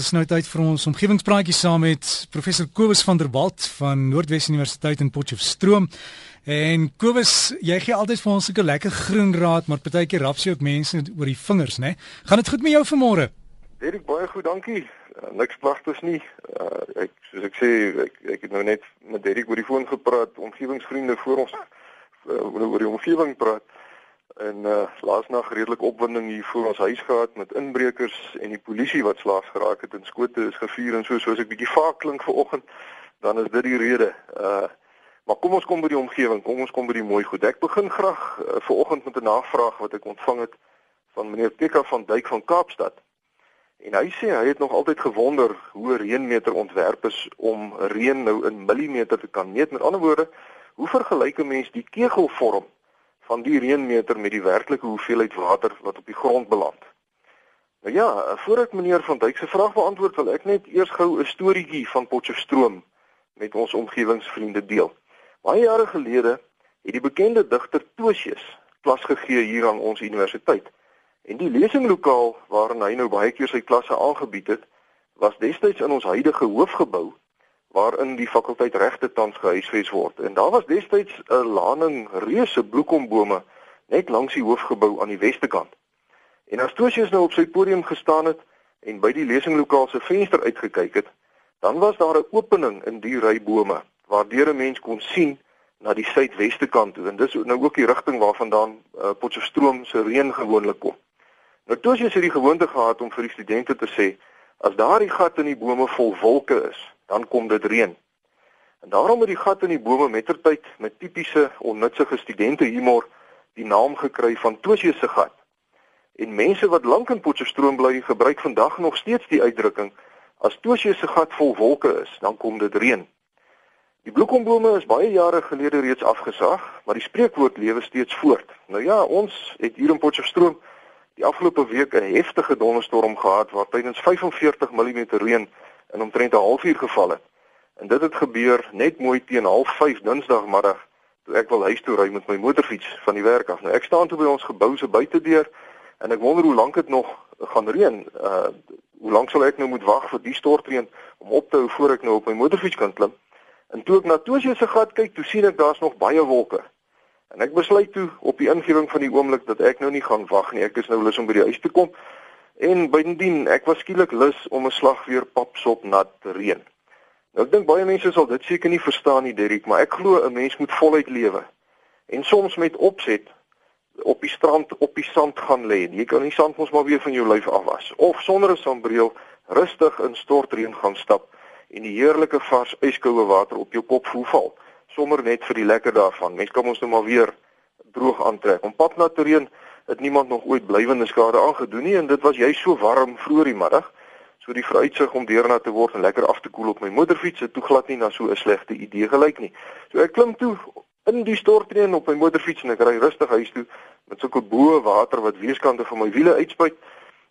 Dis nou tyd vir ons omgewingspraatjie saam met professor Kobus van der Walt van Noordwes Universiteit in Potchefstroom. En Kobus, jy gee altyd vir ons 'n lekker groen raad, maar partykeer rap jy ook mense oor die vingers, né? Gaan dit goed met jou vanmôre? Dirk, baie goed, dankie. Uh, niks pragtigs nie. Uh, ek soos ek sê, ek, ek het nou net met Dirk oor die foon gepraat, omgewingsvriende voor ons uh, oor die omgewing praat en uh, laasnag redelik opwinding hier voor ons huis gehad met inbrekers en die polisie wat slaags geraak het en skote is gevuur en so soos ek bietjie vaak klink vanoggend dan is dit die rede. Uh maar kom ons kom by die omgewing, kom ons kom by die mooi goed. Ek begin graag uh, vanoggend met 'n navraag wat ek ontvang het van meneer Pekka van Duyk van Kaapstad. En hy sê hy het nog altyd gewonder hoe reënmeter ontwerp is om reën nou in millimeter te kan meet. Met ander woorde, hoe vergelyk 'n mens die kegelvorm van die reënmeter met die werklike hoeveelheid water wat op die grond beland. Nou ja, voor ek meneer van Duyk se vraag beantwoord, wil ek net eers gou 'n storieetjie van Potchefstroom met ons omgewingsvriende deel. Baie jare gelede het die bekende digter Tosius klas gegee hier aan ons universiteit. En die lesinglokaal waarin hy nou baie keer sy klasse aangebied het, was destyds in ons huidige hoofgebou waarin die fakulteit regte tans gehuisves word. En daar was destyds 'n laning reuse bloekombome net langs die hoofgebou aan die weste kant. En as Tosius nou op sy podium gestaan het en by die lesinglokaal se venster uitgekyk het, dan was daar 'n opening in die ry bome waardeur 'n mens kon sien na die suidweste kant toe. En dis nou ook die rigting waarvandaan uh, Potchefstroom se reën gewoonlik kom. Nou Tosius het die gewoonte gehad om vir die studente te sê as daardie gat in die bome vol wolke is, dan kom dit reën. En daarom het die gat in die bome mettertyd met tipiese onnutsige studente humor die naam gekry van Tosius se gat. En mense wat lank in Potchefstroom bly, gebruik vandag nog steeds die uitdrukking as Tosius se gat vol wolke is, dan kom dit reën. Die bloekombome is baie jare gelede reeds afgesaag, maar die spreekwoord lewe steeds voort. Nou ja, ons het hier in Potchefstroom die afgelope week 'n heftige donderstorm gehad waar tydens 45 mm reën in omtrent 'n halfuur geval het. En dit het gebeur net mooi teen 05:30 Dinsdagmiddag toe ek wil huis toe ry met my motorfiets van die werk af. Nou ek staan toe by ons gebou se buitedeur en ek wonder hoe lank dit nog gaan reën. Uh hoe lank sal ek nou moet wag vir die stortreën om op te hou voor ek nou op my motorfiets kan klim? En toe ek na Tosie se gat kyk, toe sien ek daar's nog baie wolke. En ek besluit toe op die ingewing van die oomblik dat ek nou nie gaan wag nie. Ek is nou lus om by die huis te kom. En bydien, ek was skielik lus om 'n slag weer papsop nat te reën. Nou ek dink baie mense sal dit seker nie verstaan nie, Derrick, maar ek glo 'n mens moet voluit lewe. En soms met opset op die strand op die sand gaan lê. Jy kan die sand mos maar weer van jou lyf afwas of sonder 'n sonbril rustig in stortreën gaan stap en die heerlike vars yskoue water op jou kop voel val. Sommer net vir die lekker daarvan. Mens kan ons nou maar weer droog aantrek. Om pad na te reën het niemand nog ooit blywende skade aangedoen nie en dit was jy so warm vroeër die middag. So die vooruitsig om deurna te word en lekker af te koel op my motorfiets het toe glad nie na so 'n slegte idee gelyk nie. So ek klim toe in die stortreën op my motorfiets en ek ry rustig huis toe met sulke bo water wat weerskante van my wiele uitspuit.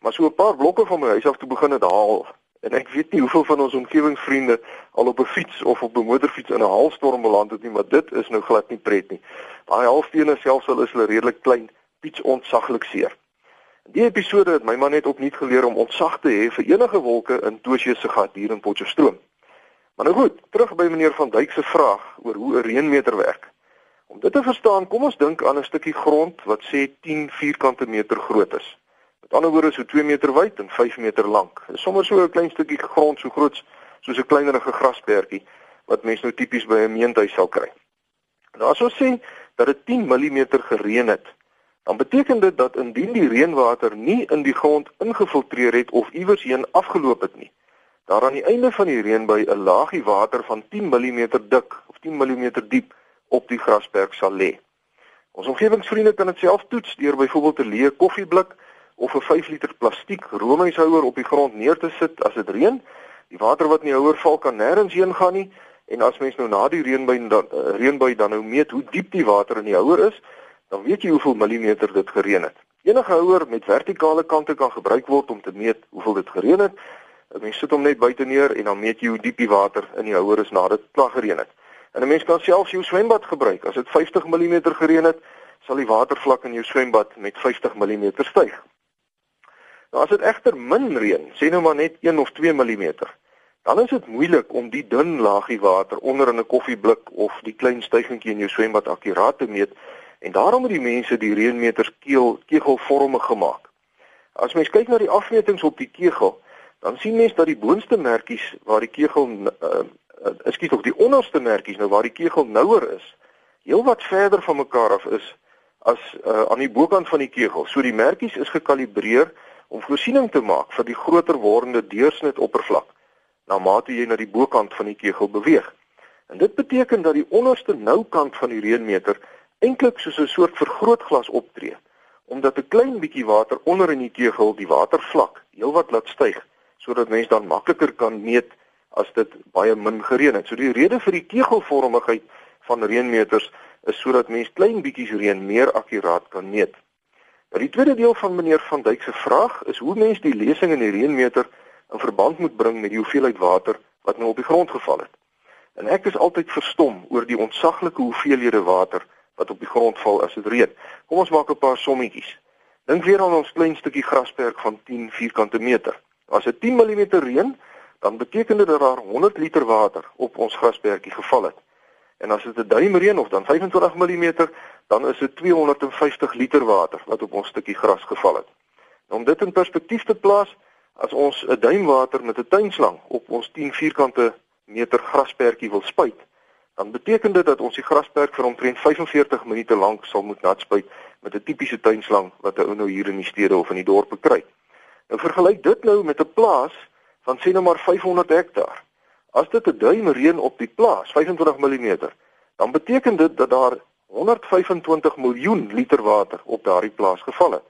Maar so 'n paar blokke van my huis af toe begin dit haal. En ek weet nie hoeveel van ons omgewingsvriende al op 'n fiets of op 'n motorfiets in 'n haalstorm beland het nie, maar dit is nou glad nie pret nie. Daai haalstene selfs al is hulle redelik klein, piets ontsaglik seer. Die episode het my man net opnuut geleer om ontsag te hê vir enige wolke in Tosie se gat hier in Potchefstroom. Maar nou goed, terug by meneer van Duyk se vraag oor hoe 'n reënmeter werk. Om dit te verstaan, kom ons dink aan 'n stukkie grond wat sê 10 vierkante meter groot is. Met ander woorde so 2 meter wyd en 5 meter lank. Dis sommer so 'n klein stukkie grond so groot soos 'n kleinerige grasperkie wat mens nou tipies by 'n meentuis sal kry. Nou as ons sê dat dit 10 mm gereën het, dan beteken dit dat indien die reënwater nie in die grond ingefiltreer het of iewers heen afgeloop het nie, daar aan die einde van die reënbuy 'n laagie water van 10 mm dik of 10 mm diep op die grasperk sal lê. Ons omgewingsvriende kan dit self toets deur byvoorbeeld 'n leë koffieblik of 'n 5 liter plastiek roomhuishouer op die grond neer te sit as dit reën. Die water wat in die houer val kan nêrens heen gaan nie en as mens nou na die reënbuy dan uh, reënbuy dan nou meet hoe diep die water in die houer is, dan weet jy hoeveel millimeter dit gereën het. Enige houer met vertikale kante kan gebruik word om te meet hoeveel dit gereën het. Mens sit hom net buite neer en dan meet jy hoe diep die water in die houer is nadat dit klaar gereën het. En 'n mens kan selfs jou swembad gebruik. As dit 50 mm gereën het, sal die watervlak in jou swembad met 50 mm styg. Nou as dit egter min reën, sê nou maar net 1 of 2 mm, dan is dit moeilik om die dun laagie water onder in 'n koffieblik of die klein stygentjie in jou swembad akkuraat te meet en daarom het die mense die reënmeters keel kegelvormig gemaak. As mens kyk na die afmetings op die kegel, dan sien mens dat die boonste merkies waar die kegel uh, ekskuus tog die onderste merkies nou waar die kegel nouer is, heelwat verder van mekaar af is as uh, aan die bokant van die kegel. So die merkies is gekalibreer om voorsiening te maak vir die groter wordende deursnit oppervlak na mate jy na die bokant van die kegel beweeg. En dit beteken dat die onderste noukant van die reënmeter eintlik soos 'n soort vergrootglas optree, omdat 'n klein bietjie water onder in die kegel die watervlak heelwat laat styg sodat mens dan makliker kan meet as dit baie min gereën het. So die rede vir die kegelvormigheid van reënmeters is sodat mens klein bietjies reën meer akkuraat kan meet. Nou die tweede deel van meneer van Duyk se vraag is hoe mens die lesing in die reënmeter in verband moet bring met die hoeveelheid water wat nou op die grond geval het. En ek is altyd verstom oor die ontsaglike hoeveelhede water wat op die grond val as dit reën. Kom ons maak 'n paar sommetjies. Dink weer aan ons klein stukkie grasperk van 10 vierkante meter. As dit 10 mm reën, dan beteken dit dat daar 100 liter water op ons grasperkie geval het. En as dit 'n duim reën of dan 25 mm, dan is dit 250 liter water wat op ons stukkie gras geval het. Nou, om dit in perspektief te plaas, as ons 'n duim water met 'n tuinslang op ons 10 vierkante meter grasperkie wil spuit, dan beteken dit dat ons die grasperk vir omtrent 45 minute lank sal moet nat spuit met 'n tipiese tuinslang wat ou nou hier in die stede of in die dorpe kry. Nou vergelyk dit nou met 'n plaas van sien nou maar 500 hektaar. As dit 'n duim reën op die plaas, 25 mm, dan beteken dit dat daar 125 miljoen liter water op daardie plaas geval het.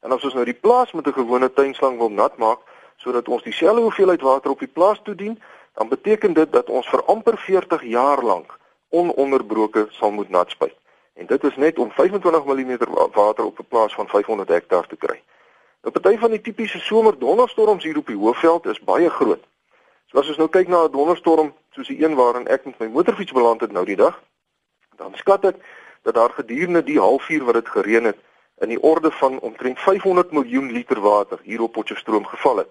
En as ons nou die plaas met 'n gewone tuinslang wil nat maak sodat ons dieselfde hoeveelheid water op die plaas toedien, dan beteken dit dat ons vir amper 40 jaar lank ononderbroke sal moet nat spuit. En dit is net om 25 mm water op 'n plaas van 500 hektaar te kry. 'n Party van die tipiese somerdonderstorms hier op die Hoëveld is baie groot. So as ons nou kyk na 'n donderstorm soos die een waarin ek met my motorfiets beland het nou die dag, dan skat ek dat daar gedurende die halfuur wat dit gereën het, in die orde van omtrent 500 miljoen liter water hier op Potchefstroom geval het.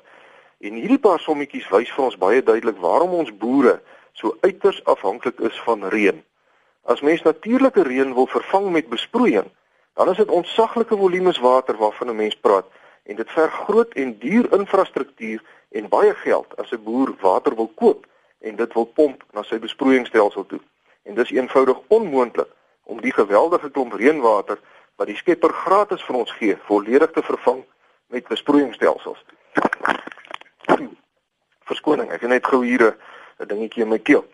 En hierdie paar sommetjies wys vir ons baie duidelik waarom ons boere so uiters afhanklik is van reën. As mens natuurlike reën wil vervang met besproeiing, dan is dit ontsaglike volumes water waarvan 'n mens praat en dit verg groot en duur infrastruktuur en baie geld as 'n boer water wil koop en dit wil pomp na sy besproeiingsstelsel toe. En dis eenvoudig onmoontlik om die geweldige klomp reënwater wat die Skepper gratis vir ons gee, volledig te vervang met besproeiingsstelsels. Verskoning, ek het net gou hier 'n dingetjie in my keel.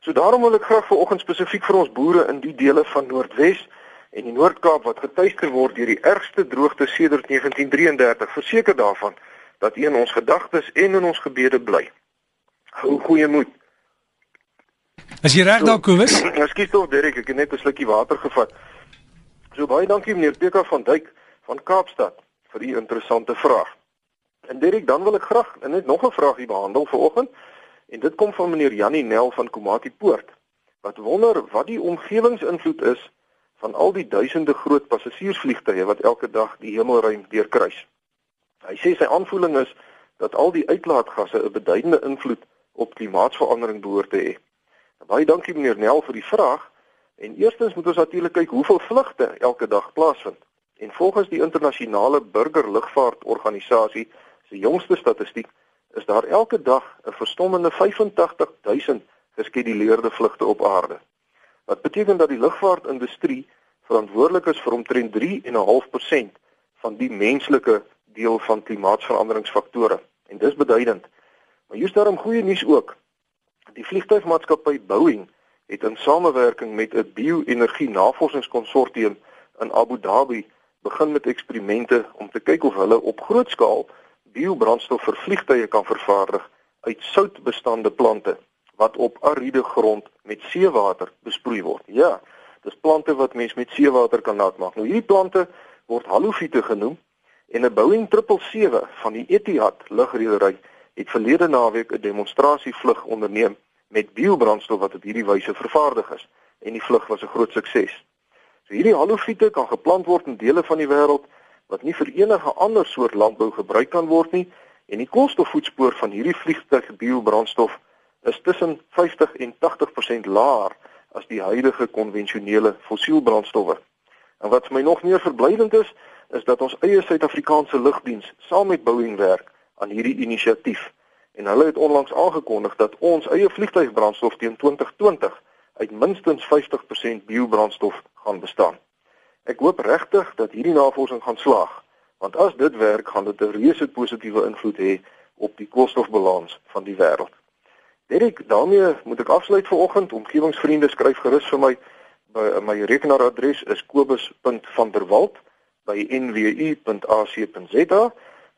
So daarom wil ek graag vanoggend spesifiek vir ons boere in die dele van Noordwes en die Noord-Kaap wat getuister word deur die ergste droogte sedert 1933, verseker daarvan dat U in ons gedagtes en in ons gebede bly. Hou goeie moed. As jy reg daar Kobus? Ekskuus tog Derek, ek het net 'n slukkie water gevat. So baie dankie meneer Peka van Duyk van Kaapstad vir u interessante vraag. En Derek, dan wil ek graag net nog 'n vraagie behandel vanoggend. En dit kom van meneer Jannie Nel van Komati Poort wat wonder wat die omgewingsinvloed is van al die duisende groot passasiersvliegtye wat elke dag die hemelruim deurkruis. Hy sê sy aanvoeling is dat al die uitlaatgasse 'n beduidende invloed op klimaatsverandering behoort te hê. Baie dankie meneer Nel vir die vraag. En eerstens moet ons natuurlik kyk hoeveel vlugte elke dag plaasvind. En volgens die internasionale burgerlugvaartorganisasie se jongste statistiek is daar elke dag 'n verstommende 85000 geskeduleerde vlugte op aarde. Wat beteken dat die lugvaartindustrie verantwoordelik is vir omtrent 3.5% van die menslike deel van klimaatsveranderingsfaktore en dis beduidend. Maar hier's daarom goeie nuus ook. Die vliegtuigmaatskappy Boeing het in samewerking met 'n bio-energie navorsingskonsortium in Abu Dhabi begin met eksperimente om te kyk of hulle op groot skaal biobrandstof vir vliegtye kan vervaardig uit soutbestande plante wat op ariede grond met seewater besproei word. Ja, dis plante wat mens met seewater kan nat maak. Nou hierdie plante word halofiete genoem en 'n Boeing 777 van die Etihad lugredery het verlede naweek 'n demonstrasievlug onderneem met biobrandstof wat op hierdie wyse vervaardig is en die vlug was 'n groot sukses. So hierdie halofiete kan geplant word in dele van die wêreld wat nie vir enige ander soort landbou gebruik kan word nie en die koolstofvoetspoor van hierdie vliegtuig biobrandstof is tussen 50 en 80% laer as die huidige konvensionele fossielbrandstowwe. En wat vir my nog meer verblydend is, is dat ons eie Suid-Afrikaanse lugdiens saam met Boeing werk aan hierdie inisiatief. En hulle het onlangs aangekondig dat ons eie vliegtuigbrandstof teen 2020 uit minstens 50% biobrandstof gaan bestaan. Ek hoop regtig dat hierdie navorsing gaan slaag, want as dit werk, gaan dit 'n reuse positiewe invloed hê op die koolstofbalans van die wêreld. Derek, daarmee moet ek afsluit vir oggend. Omgewingsvriende skryf gerus vir my by my rekenaaradres is kobus.vanderwalt@nwu.ac.za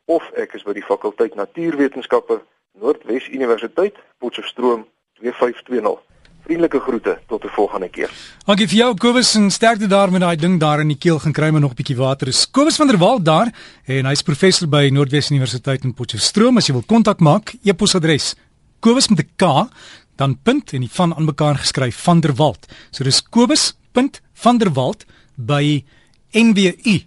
of ek is by die fakulteit Natuurwetenskappe Noordwes Universiteit, Potchefstroom 2520. Vriendelike groete tot 'n volgende keer. Dankie vir jou Kobus en sterkte daar met daai ding daar in die keel gaan kry maar nog 'n bietjie water. Is Kobus van der Walt daar en hy's professor by Noordwes Universiteit in Potchefstroom. As jy wil kontak maak, e-posadres Kobus met 'n K, dan punt en die van aan mekaar geskryf van der Walt. So dis kobus.vanderwalt by nwu.ac.za.